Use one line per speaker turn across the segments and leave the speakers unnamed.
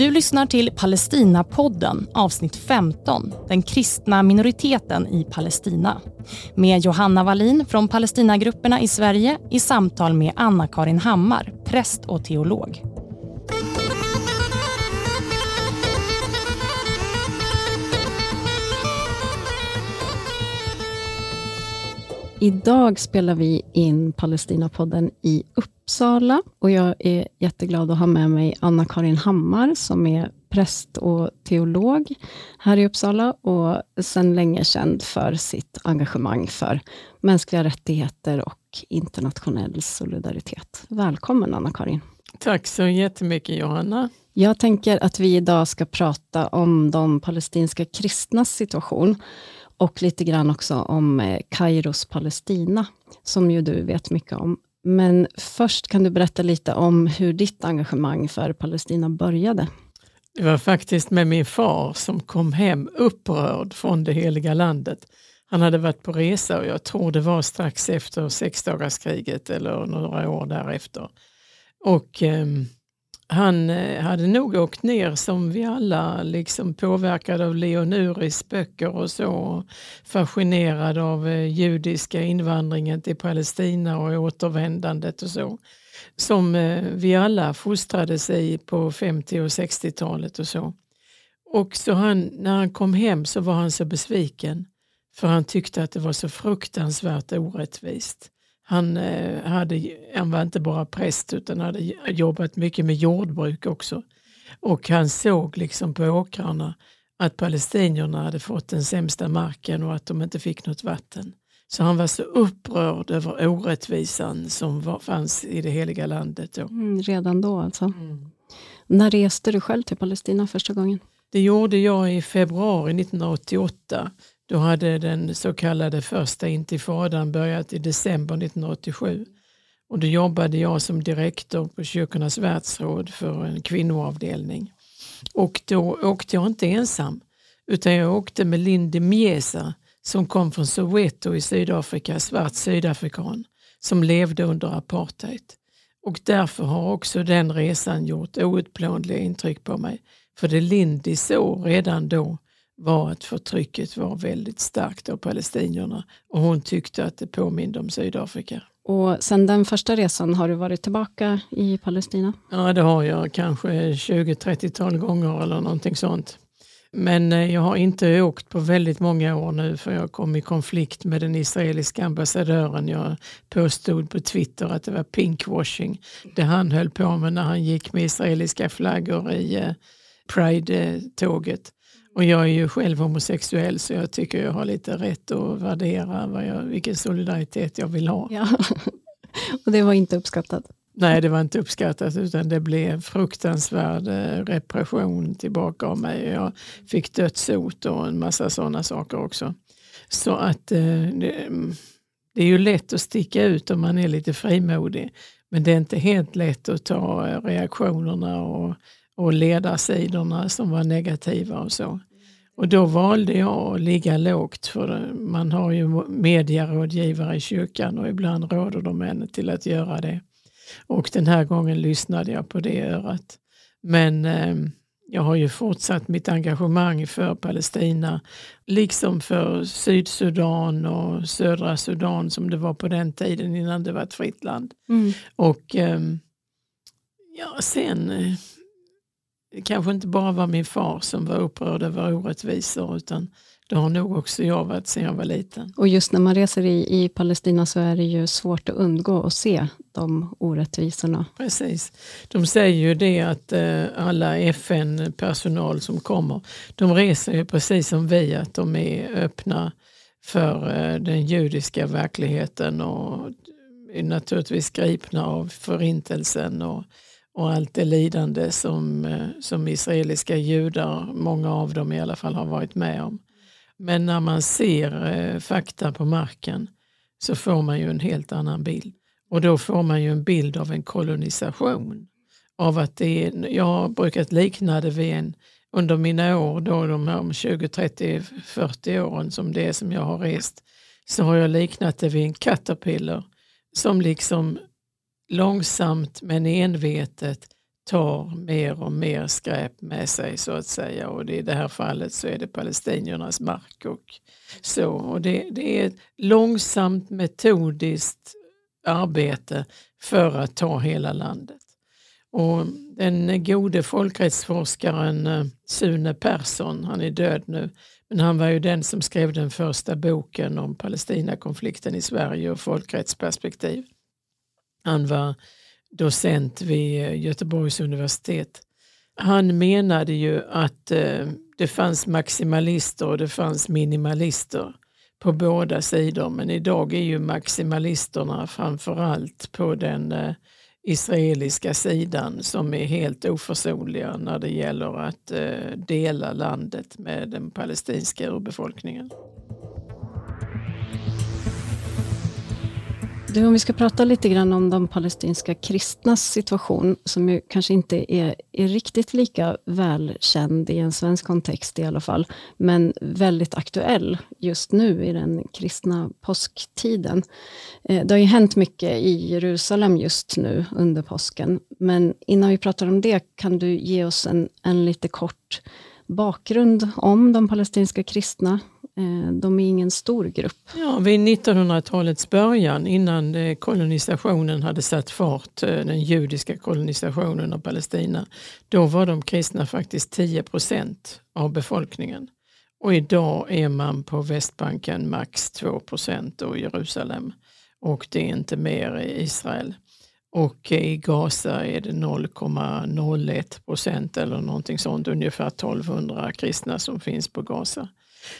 Du lyssnar till Palestinapodden, avsnitt 15, Den kristna minoriteten i Palestina. Med Johanna Wallin från Palestinagrupperna i Sverige i samtal med Anna-Karin Hammar, präst och teolog. Idag spelar vi in Palestinapodden i Uppsala och jag är jätteglad att ha med mig Anna-Karin Hammar som är präst och teolog här i Uppsala och sedan länge känd för sitt engagemang för mänskliga rättigheter och internationell solidaritet. Välkommen Anna-Karin.
Tack så jättemycket Johanna.
Jag tänker att vi idag ska prata om de palestinska kristnas situation och lite grann också om eh, Kairos Palestina, som ju du vet mycket om. Men först kan du berätta lite om hur ditt engagemang för Palestina började.
Det var faktiskt med min far som kom hem upprörd från det heliga landet. Han hade varit på resa och jag tror det var strax efter sexdagarskriget eller några år därefter. Och eh, han eh, hade nog åkt ner som vi alla, liksom påverkad av Leonuris böcker och så, fascinerad av eh, judiska invandringen till Palestina och återvändandet och så. Som eh, vi alla fostrades i på 50 och 60-talet och så. Och så han, när han kom hem så var han så besviken för han tyckte att det var så fruktansvärt orättvist. Han, eh, hade, han var inte bara präst utan hade jobbat mycket med jordbruk också. Och han såg liksom på åkrarna att palestinierna hade fått den sämsta marken och att de inte fick något vatten. Så han var så upprörd över orättvisan som var, fanns i det heliga landet. Då.
Mm, redan då alltså. Mm. När reste du själv till Palestina första gången?
Det gjorde jag i februari 1988 då hade den så kallade första intifadan börjat i december 1987. Och då jobbade jag som direktor på Kyrkornas världsråd för en kvinnoavdelning. Och då åkte jag inte ensam, utan jag åkte med Lindy Miesa som kom från Soweto i Sydafrika, svart sydafrikan, som levde under apartheid. Och därför har också den resan gjort outplånliga intryck på mig. För det Lindy såg redan då var att förtrycket var väldigt starkt av palestinierna och hon tyckte att det påminde om Sydafrika.
Och sen den första resan, har du varit tillbaka i Palestina?
Ja, det har jag. Kanske 20-30-tal gånger eller någonting sånt. Men eh, jag har inte åkt på väldigt många år nu för jag kom i konflikt med den israeliska ambassadören. Jag påstod på Twitter att det var pinkwashing det han höll på med när han gick med israeliska flaggor i eh, Pride-tåget. Och jag är ju själv homosexuell så jag tycker jag har lite rätt att värdera vad jag, vilken solidaritet jag vill ha.
Ja. Och det var inte uppskattat?
Nej, det var inte uppskattat utan det blev fruktansvärd eh, repression tillbaka av mig. Jag fick dödshot och en massa sådana saker också. Så att eh, det, det är ju lätt att sticka ut om man är lite frimodig. Men det är inte helt lätt att ta reaktionerna och och ledarsidorna som var negativa och så. Och då valde jag att ligga lågt för man har ju medierådgivare i kyrkan och ibland råder de en till att göra det. Och den här gången lyssnade jag på det örat. Men eh, jag har ju fortsatt mitt engagemang för Palestina, liksom för Sydsudan och södra Sudan som det var på den tiden innan det var ett fritt land. Mm. Och eh, ja, sen kanske inte bara var min far som var upprörd över orättvisor utan det har nog också jag varit sedan jag var liten.
Och just när man reser i, i Palestina så är det ju svårt att undgå att se de orättvisorna.
Precis. De säger ju det att eh, alla FN-personal som kommer, de reser ju precis som vi, att de är öppna för eh, den judiska verkligheten och är naturligtvis gripna av förintelsen och och allt det lidande som, eh, som israeliska judar, många av dem i alla fall, har varit med om. Men när man ser eh, fakta på marken så får man ju en helt annan bild. Och då får man ju en bild av en kolonisation. Av att det är, jag har brukat likna det vid en, under mina år, då de här 20, 30, 40 åren som det är som jag har rest, så har jag liknat det vid en caterpillar som liksom långsamt men envetet tar mer och mer skräp med sig så att säga och det, i det här fallet så är det palestiniernas mark och så. Och det, det är ett långsamt metodiskt arbete för att ta hela landet. Och den gode folkrättsforskaren eh, Sune Persson, han är död nu, men han var ju den som skrev den första boken om Palestinakonflikten i Sverige och folkrättsperspektiv. Han var docent vid eh, Göteborgs universitet. Han menade ju att eh, det fanns maximalister och det fanns minimalister på båda sidor men idag är ju maximalisterna framförallt på den eh, israeliska sidan som är helt oförsonliga när det gäller att eh, dela landet med den palestinska urbefolkningen.
Du, om vi ska prata lite grann om de palestinska kristnas situation, som ju kanske inte är, är riktigt lika välkänd i en svensk kontext i alla fall, men väldigt aktuell just nu i den kristna påsktiden. Eh, det har ju hänt mycket i Jerusalem just nu under påsken, men innan vi pratar om det, kan du ge oss en, en lite kort bakgrund om de palestinska kristna, eh, de är ingen stor grupp.
Ja, vid 1900-talets början innan eh, kolonisationen hade satt fart, eh, den judiska kolonisationen av Palestina, då var de kristna faktiskt 10 procent av befolkningen. Och idag är man på Västbanken max 2 procent och Jerusalem. Och det är inte mer i Israel. Och i Gaza är det 0,01 procent eller någonting sånt, ungefär 1200 kristna som finns på Gaza.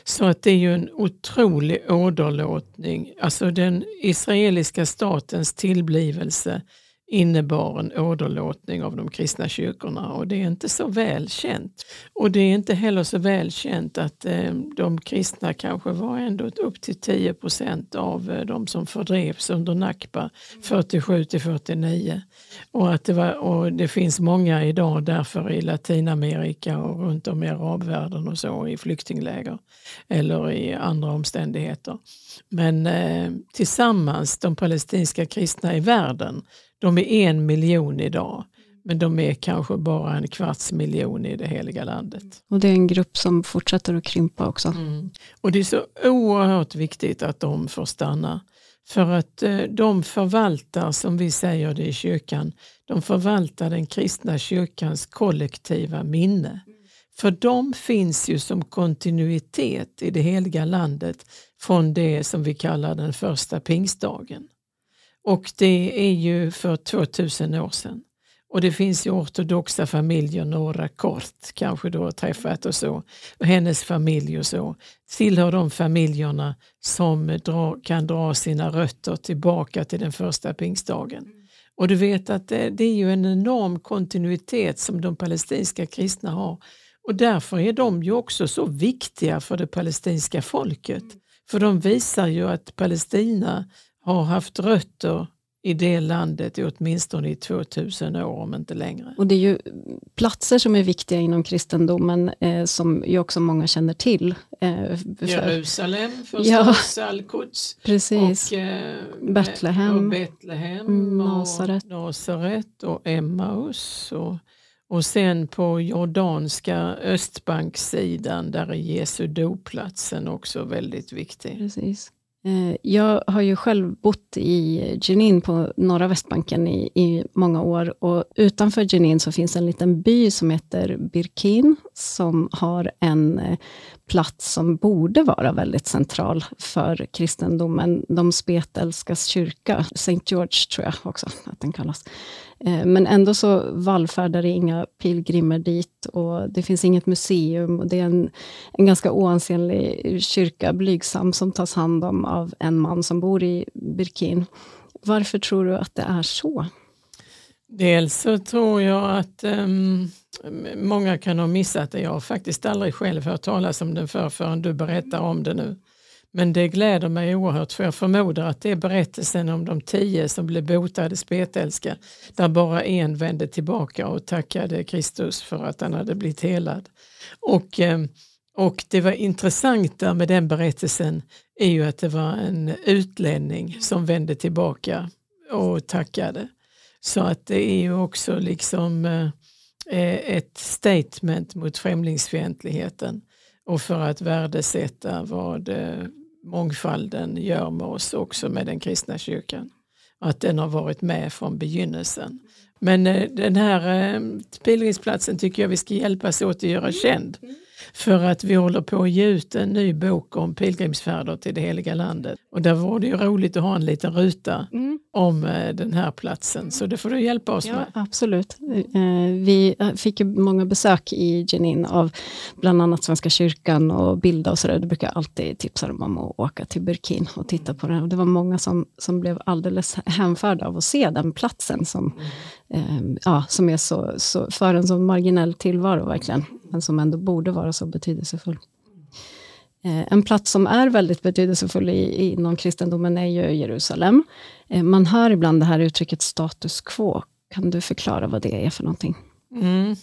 Så att det är ju en otrolig åderlåtning. Alltså den israeliska statens tillblivelse innebar en åderlåtning av de kristna kyrkorna och det är inte så välkänt. Och det är inte heller så välkänt att eh, de kristna kanske var ändå upp till 10 procent av eh, de som fördrevs under Nakba 47 till 49. Och, att det, var, och det finns många idag därför i Latinamerika och runt om i arabvärlden och så i flyktingläger eller i andra omständigheter. Men eh, tillsammans, de palestinska kristna i världen, de är en miljon idag. Men de är kanske bara en kvarts miljon i det heliga landet.
Och det är en grupp som fortsätter att krympa också. Mm.
Och det är så oerhört viktigt att de får stanna. För att eh, de förvaltar, som vi säger det i kyrkan, de förvaltar den kristna kyrkans kollektiva minne. För de finns ju som kontinuitet i det heliga landet från det som vi kallar den första pingstdagen. Och det är ju för 2000 år sedan. Och det finns ju ortodoxa familjer, några kort kanske då träffat och så. Och hennes familj och så tillhör de familjerna som dra, kan dra sina rötter tillbaka till den första pingstdagen. Och du vet att det, det är ju en enorm kontinuitet som de palestinska kristna har. Och därför är de ju också så viktiga för det palestinska folket. För de visar ju att Palestina har haft rötter i det landet i åtminstone i 2000 år, om inte längre.
Och det är ju platser som är viktiga inom kristendomen, eh, som ju också många känner till.
Eh, Jerusalem förstås, ja, Al-Quds.
Precis. Och, eh, Betlehem. Och
Betlehem mm, Nasaret. och Nasaret och Emmaus. Och, och sen på jordanska östbanksidan, där är Jesu doplatsen också väldigt viktig.
Precis. Eh, jag har ju själv bott i Jenin på norra Västbanken i, i många år och utanför Jenin så finns en liten by som heter Birkin som har en eh, plats som borde vara väldigt central för kristendomen. De spetälskas kyrka, St. George tror jag också att den kallas. Eh, men ändå så vallfärdar det inga pilgrimer dit och det finns inget museum. Och det är en, en ganska oansenlig kyrka, blygsam, som tas hand om av en man som bor i Birkin. Varför tror du att det är så?
Dels så tror jag att um, många kan ha missat det. Jag har faktiskt aldrig själv hört talas om den förr förrän du berättar om det nu. Men det gläder mig oerhört för jag förmodar att det är berättelsen om de tio som blev botade spetälska där bara en vände tillbaka och tackade Kristus för att han hade blivit helad. Och, ehm, och det var intressanta med den berättelsen är ju att det var en utlänning som vände tillbaka och tackade. Så att det är ju också liksom, eh, eh, ett statement mot främlingsfientligheten och för att värdesätta vad eh, mångfalden gör med oss också med den kristna kyrkan. Att den har varit med från begynnelsen. Men den här pilgrimsplatsen tycker jag vi ska hjälpas åt att göra känd. För att vi håller på att ge ut en ny bok om pilgrimsfärder till det heliga landet. Och där vore det ju roligt att ha en liten ruta mm. om eh, den här platsen. Så det får du hjälpa oss
ja,
med.
Absolut. Vi fick många besök i Jenin av bland annat Svenska kyrkan och Bilda och sådär. Det brukar alltid tipsa dem om att åka till Burkin och titta på den. Och det var många som, som blev alldeles hänförda av att se den platsen som mm eh, ja, som är så, så, för en så marginell tillvaro verkligen, men som ändå borde vara så betydelsefull. Eh, en plats som är väldigt betydelsefull i, inom kristendomen är ju Jerusalem. Eh, man hör ibland det här uttrycket status quo. Kan du förklara vad det är för någonting?
Mm.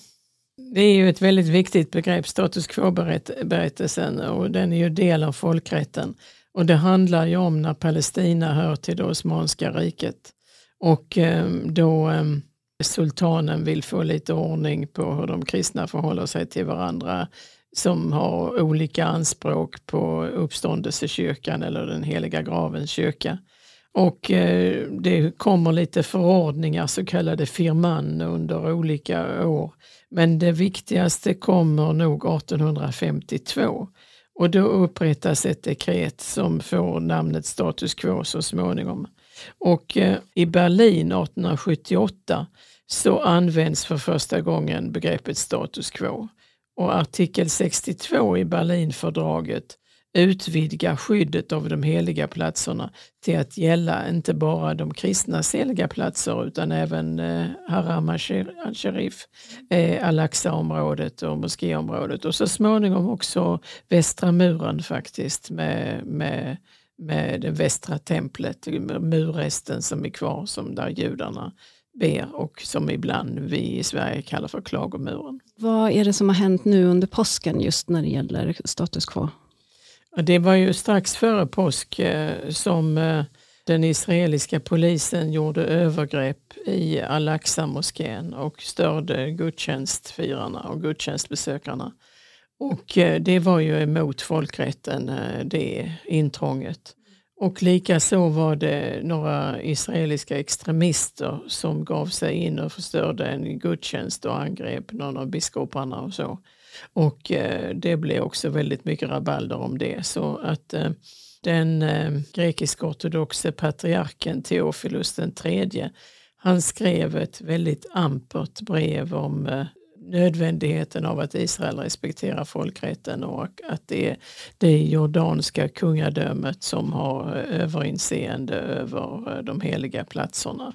Det är ju ett väldigt viktigt begrepp, status quo-berättelsen, och den är ju del av folkrätten. Och det handlar ju om när Palestina hör till det Osmanska riket. Och ehm, då ehm, sultanen vill få lite ordning på hur de kristna förhåller sig till varandra som har olika anspråk på uppståndelsekyrkan eller den heliga gravens kyrka. Och eh, det kommer lite förordningar, så kallade firman, under olika år. Men det viktigaste kommer nog 1852 och då upprättas ett dekret som får namnet status quo så småningom. Och eh, i Berlin 1878 så används för första gången begreppet status quo. Och artikel 62 i Berlinfördraget utvidgar skyddet av de heliga platserna till att gälla inte bara de kristnas heliga platser utan även eh, Haram al-Sharif, eh, Al-Aqsa-området och moskéområdet och så småningom också västra muren faktiskt med, med, med det västra templet, murresten som är kvar som där judarna ber och som ibland vi i Sverige kallar för klagomuren.
Vad är det som har hänt nu under påsken just när det gäller status quo?
Det var ju strax före påsk eh, som eh, den israeliska polisen gjorde övergrepp i Al-Aqsa-moskén och störde gudstjänstfirarna och gudstjänstbesökarna. Och eh, det var ju emot folkrätten, det intrånget. Och likaså var det några israeliska extremister som gav sig in och förstörde en gudstjänst och angrep någon av biskoparna och så. Och eh, det blev också väldigt mycket rabalder om det. Så att eh, den eh, grekisk-ortodoxe patriarken Teofilus den tredje, han skrev ett väldigt ampert brev om eh, nödvändigheten av att Israel respekterar folkrätten och att det är det jordanska kungadömet som har eh, överinseende över eh, de heliga platserna.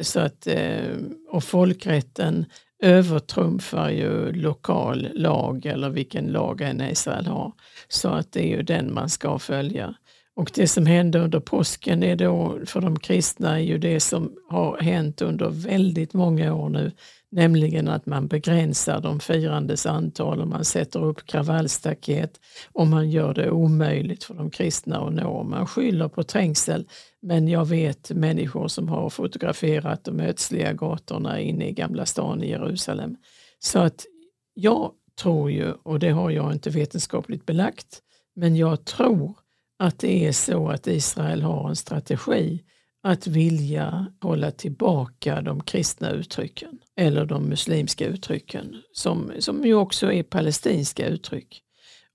Så att, eh, och folkrätten övertrumfar ju lokal lag eller vilken lag en Israel har. Så att det är ju den man ska följa. Och det som hände under påsken är då för de kristna är ju det som har hänt under väldigt många år nu, nämligen att man begränsar de firandes antal och man sätter upp kravallstaket och man gör det omöjligt för de kristna att nå. Man skyller på trängsel, men jag vet människor som har fotograferat de ödsliga gatorna inne i Gamla stan i Jerusalem. Så att jag tror ju, och det har jag inte vetenskapligt belagt, men jag tror att det är så att Israel har en strategi att vilja hålla tillbaka de kristna uttrycken eller de muslimska uttrycken som, som ju också är palestinska uttryck.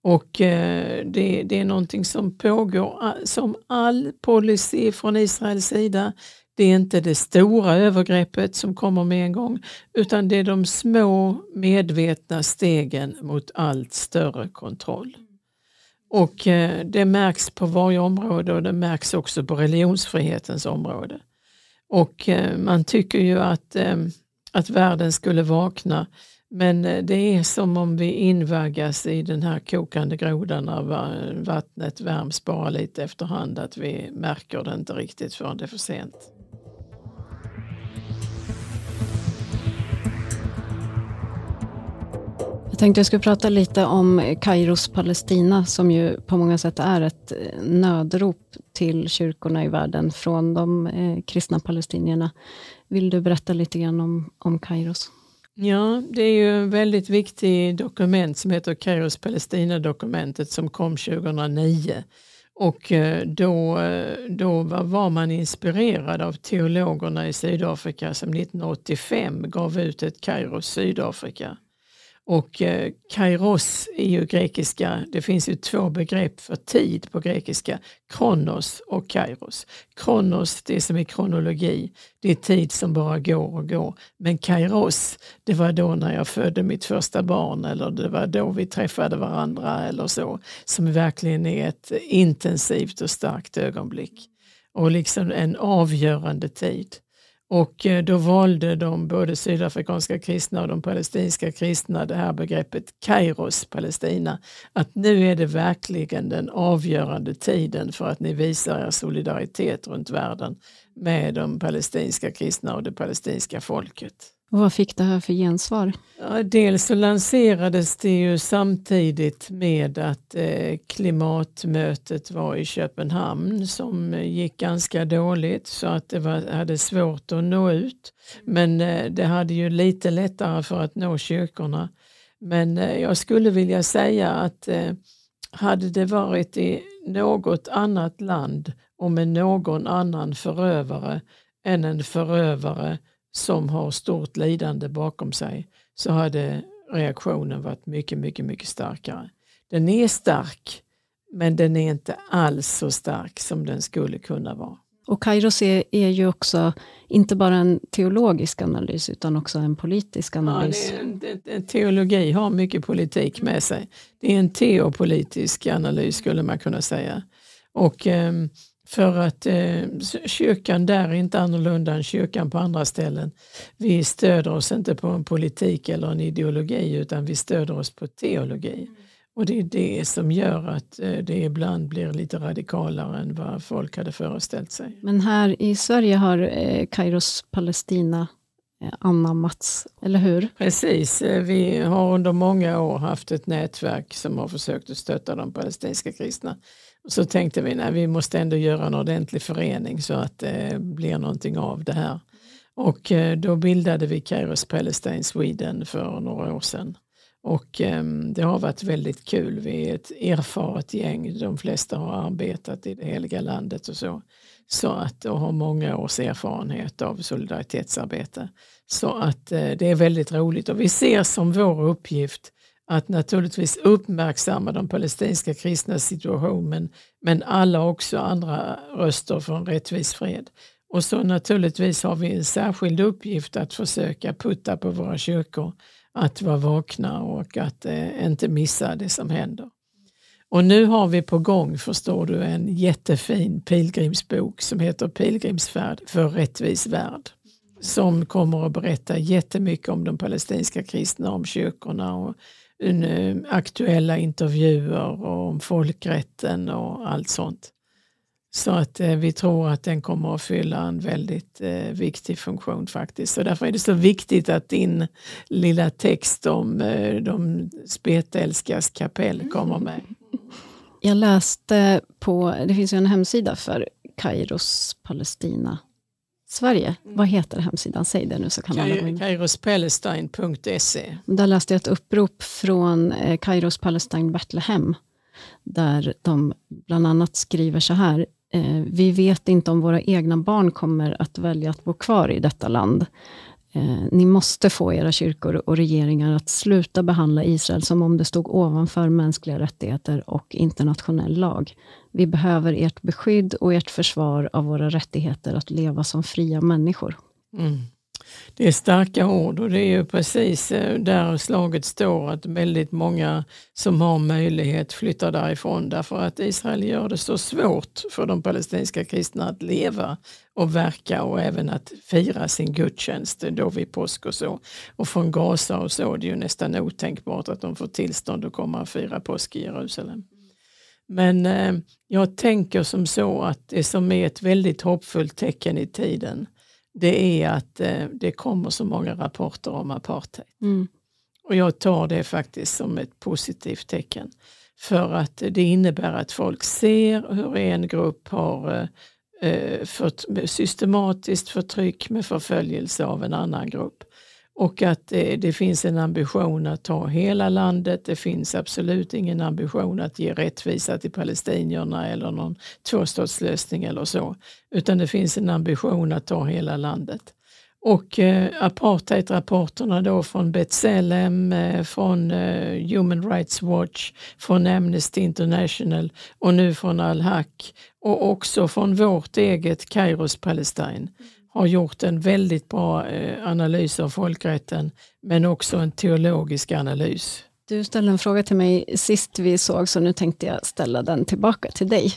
Och eh, det, det, är någonting som pågår som all policy från Israels sida. Det är inte det stora övergreppet som kommer med en gång utan det är de små medvetna stegen mot allt större kontroll. Och eh, det märks på varje område och det märks också på religionsfrihetens område. Och eh, man tycker ju att, eh, att världen skulle vakna men det är som om vi invaggas i den här kokande grodan när vattnet värms bara lite efterhand att vi märker det inte riktigt förrän det är för sent.
Jag tänkte jag skulle prata lite om Kairos Palestina som ju på många sätt är ett eh, nödrop till kyrkorna i världen från de eh, kristna palestinierna. Vill du berätta lite grann om, om Kairos?
Ja, det är ju en väldigt viktig dokument som heter Kairos Palestina-dokumentet som kom 2009. Och eh, då, eh, då var man inspirerad av teologerna i Sydafrika som 1985 gav ut ett Kairos Sydafrika. Och eh, kairos är ju grekiska, det finns ju två begrepp för tid på grekiska, kronos och kairos. Kronos, det som är kronologi, det är tid som bara går och går. Men kairos, det var då när jag födde mitt första barn eller det var då vi träffade varandra eller så, som verkligen är ett intensivt och starkt ögonblick. Och liksom en avgörande tid. Och eh, då valde de både sydafrikanska kristna och de palestinska kristna det här begreppet Kairos Palestina. Att nu är det verkligen den avgörande tiden för att ni visar er solidaritet runt världen med de palestinska kristna och det palestinska folket.
Och vad fick det här för gensvar?
Ja, dels så lanserades det ju samtidigt med att eh, klimatmötet var i Köpenhamn som eh, gick ganska dåligt så att det var, hade svårt att nå ut. Men eh, det hade ju lite lättare för att nå kyrkorna. Men eh, jag skulle vilja säga att eh, hade det varit i något annat land och med någon annan förövare än en förövare som har stort lidande bakom sig så hade reaktionen varit mycket, mycket, mycket starkare. Den är stark, men den är inte alls så stark som den skulle kunna vara.
Och Kairos är, är ju också inte bara en teologisk analys utan också en politisk analys.
Ja, det är, det, teologi har mycket politik med sig. Det är en teopolitisk analys skulle man kunna säga. Och um, för att eh, kyrkan där är inte annorlunda än kyrkan på andra ställen. Vi stöder oss inte på en politik eller en ideologi utan vi stöder oss på teologi. Och det är det som gör att eh, det ibland blir lite radikalare än vad folk hade föreställt sig.
Men här i Sverige har eh, Kairos Palestina eh, anammats, eller hur?
Precis, vi har under många år haft ett nätverk som har försökt att stötta de palestinska kristna så tänkte vi att vi måste ändå göra en ordentlig förening så att det blir någonting av det här. Och eh, då bildade vi Kairos Palestine Sweden för några år sedan. Och ehm, det har varit väldigt kul. Vi är ett erfaret gäng. De flesta har arbetat i det heliga landet och så. Så att, och har många års erfarenhet av solidaritetsarbete. Så att eh, det är väldigt roligt och vi ser som vår uppgift att naturligtvis uppmärksamma de palestinska kristnas situation men, men alla också andra röster för en rättvis fred. Och så naturligtvis har vi en särskild uppgift att försöka putta på våra kyrkor att vara vakna och att eh, inte missa det som händer. Och nu har vi på gång, förstår du, en jättefin pilgrimsbok som heter Pilgrimsfärd för rättvis värld. Som kommer att berätta jättemycket om de palestinska kristna, om kyrkorna och aktuella intervjuer om folkrätten och allt sånt. Så att eh, vi tror att den kommer att fylla en väldigt eh, viktig funktion faktiskt. Så därför är det så viktigt att din lilla text om eh, de spetälskas kapell kommer med.
Jag läste på, det finns ju en hemsida för Kairos Palestina Sverige. Mm. Vad heter hemsidan? Säg det nu så kan alla gå in.
Kairospalestine.se
Där läste jag ett upprop från eh, Kairos Palestine Betlehem där de bland annat skriver så här. Eh, vi vet inte om våra egna barn kommer att välja att bo kvar i detta land. Eh, ni måste få era kyrkor och regeringar att sluta behandla Israel som om det stod ovanför mänskliga rättigheter och internationell lag. Vi behöver ert beskydd och ert försvar av våra rättigheter att leva som fria människor.
Mm. Det är starka ord och det är ju precis eh, där slaget står att väldigt många som har möjlighet flyttar därifrån därför att Israel gör det så svårt för de palestinska kristna att leva och verka och även att fira sin gudstjänst då vid påsk och så. Och från Gaza och så är det ju nästan otänkbart att de får tillstånd att komma och fira påsk i Jerusalem. Men eh, jag tänker som så att det som är ett väldigt hoppfullt tecken i tiden det är att eh, det kommer så många rapporter om apartheid. Mm. Och jag tar det faktiskt som ett positivt tecken. För att det innebär att folk ser hur en grupp har eh, för, systematiskt förtryck med förföljelse av en annan grupp och att det, det, finns en ambition att ta hela landet. Det finns absolut ingen ambition att ge rättvisa till palestinierna eller någon tvåstatslösning eller så, utan det finns en ambition att ta hela landet. Och eh, apartheidrapporterna då från B'Tselem, eh, från eh, Human Rights Watch, från Amnesty International och nu från Al-Haq och också från vårt eget Kairos Palestine har gjort en väldigt bra eh, analys av folkrätten men också en teologisk analys.
Du ställde en fråga till mig sist vi såg, så nu tänkte jag ställa den tillbaka till dig.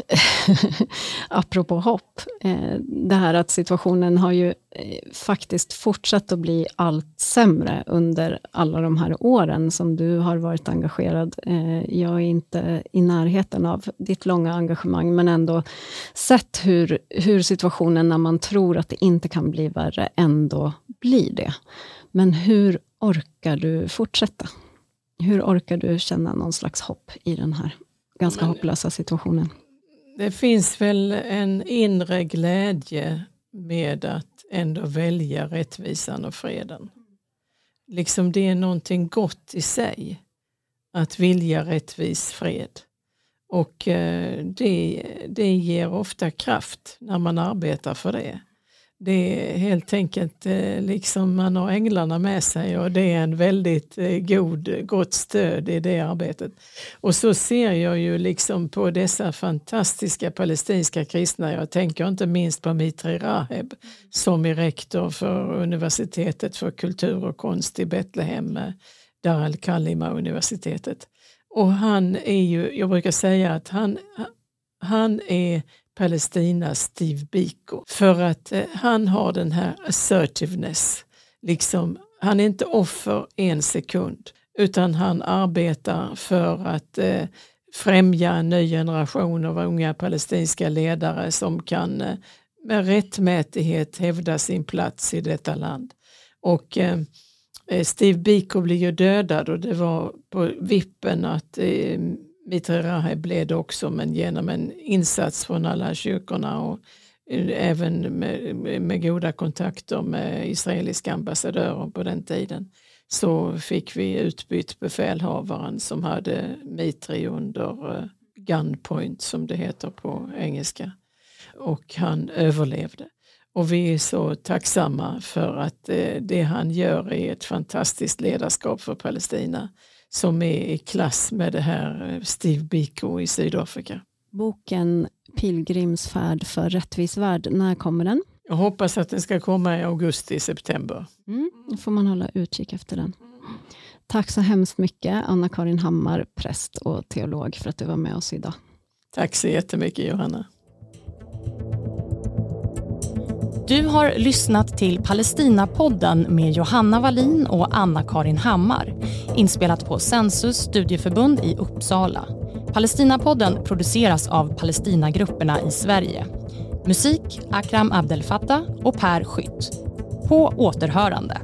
Apropå hopp. Eh, det här att situationen har ju eh, faktiskt fortsatt att bli allt sämre under alla de här åren som du har varit engagerad. Eh, jag är inte i närheten av ditt långa engagemang, men ändå sett hur, hur situationen när man tror att det inte kan bli värre, ändå blir det. Men hur orkar du fortsätta? Hur orkar du känna någon slags hopp i den här ganska Men, hopplösa situationen?
Det finns väl en inre glädje med att ändå välja rättvisan och freden. Liksom det är någonting gott i sig att vilja rättvis fred. Och eh, det, det ger ofta kraft när man arbetar för det det är helt enkelt eh, liksom man har änglarna med sig och det är en väldigt eh, god, gott stöd i det arbetet. Och så ser jag ju liksom på dessa fantastiska palestinska kristna, jag tänker inte minst på Mitri Raheb som är rektor för universitetet för kultur och konst i Betlehem, eh, Dar al-Kalima universitetet. Och han är ju, jag brukar säga att han, han är Palestina-Steve Biko. För att eh, han har den här assertiveness. Liksom, han är inte offer en sekund utan han arbetar för att eh, främja en ny generation av unga palestinska ledare som kan eh, med rättmätighet hävda sin plats i detta land. Och eh, eh Steve Biko blir ju dödad och det var på vippen att eh, eh, Rahe blev det också men genom en insats från alla kyrkorna och eh, även med, med goda kontakter med israeliska ambassadörer på den tiden så fick vi utbytt befälhavaren som hade Mitri under eh, gunpoint som det heter på engelska. Och han överlevde. Och vi är så tacksamma för att eh, det han gör är ett fantastiskt ledarskap för Palestina som är i klass med det här eh, Steve Biko i Sydafrika.
Boken Pilgrimsfärd för rättvis värld, när kommer den?
Jag hoppas att den ska komma i augusti, september.
Mm, då får man hålla utkik efter den. Tack så hemskt mycket Anna-Karin Hammar, präst och teolog för att du var med oss idag.
Tack så jättemycket Johanna.
Du har lyssnat till Palestinapodden med Johanna Wallin och Anna-Karin Hammar inspelat på Sensus studieförbund i Uppsala. Palestinapodden produceras av Palestinagrupperna i Sverige. Musik Akram Abdel Fattah och Per Skytt. På återhörande.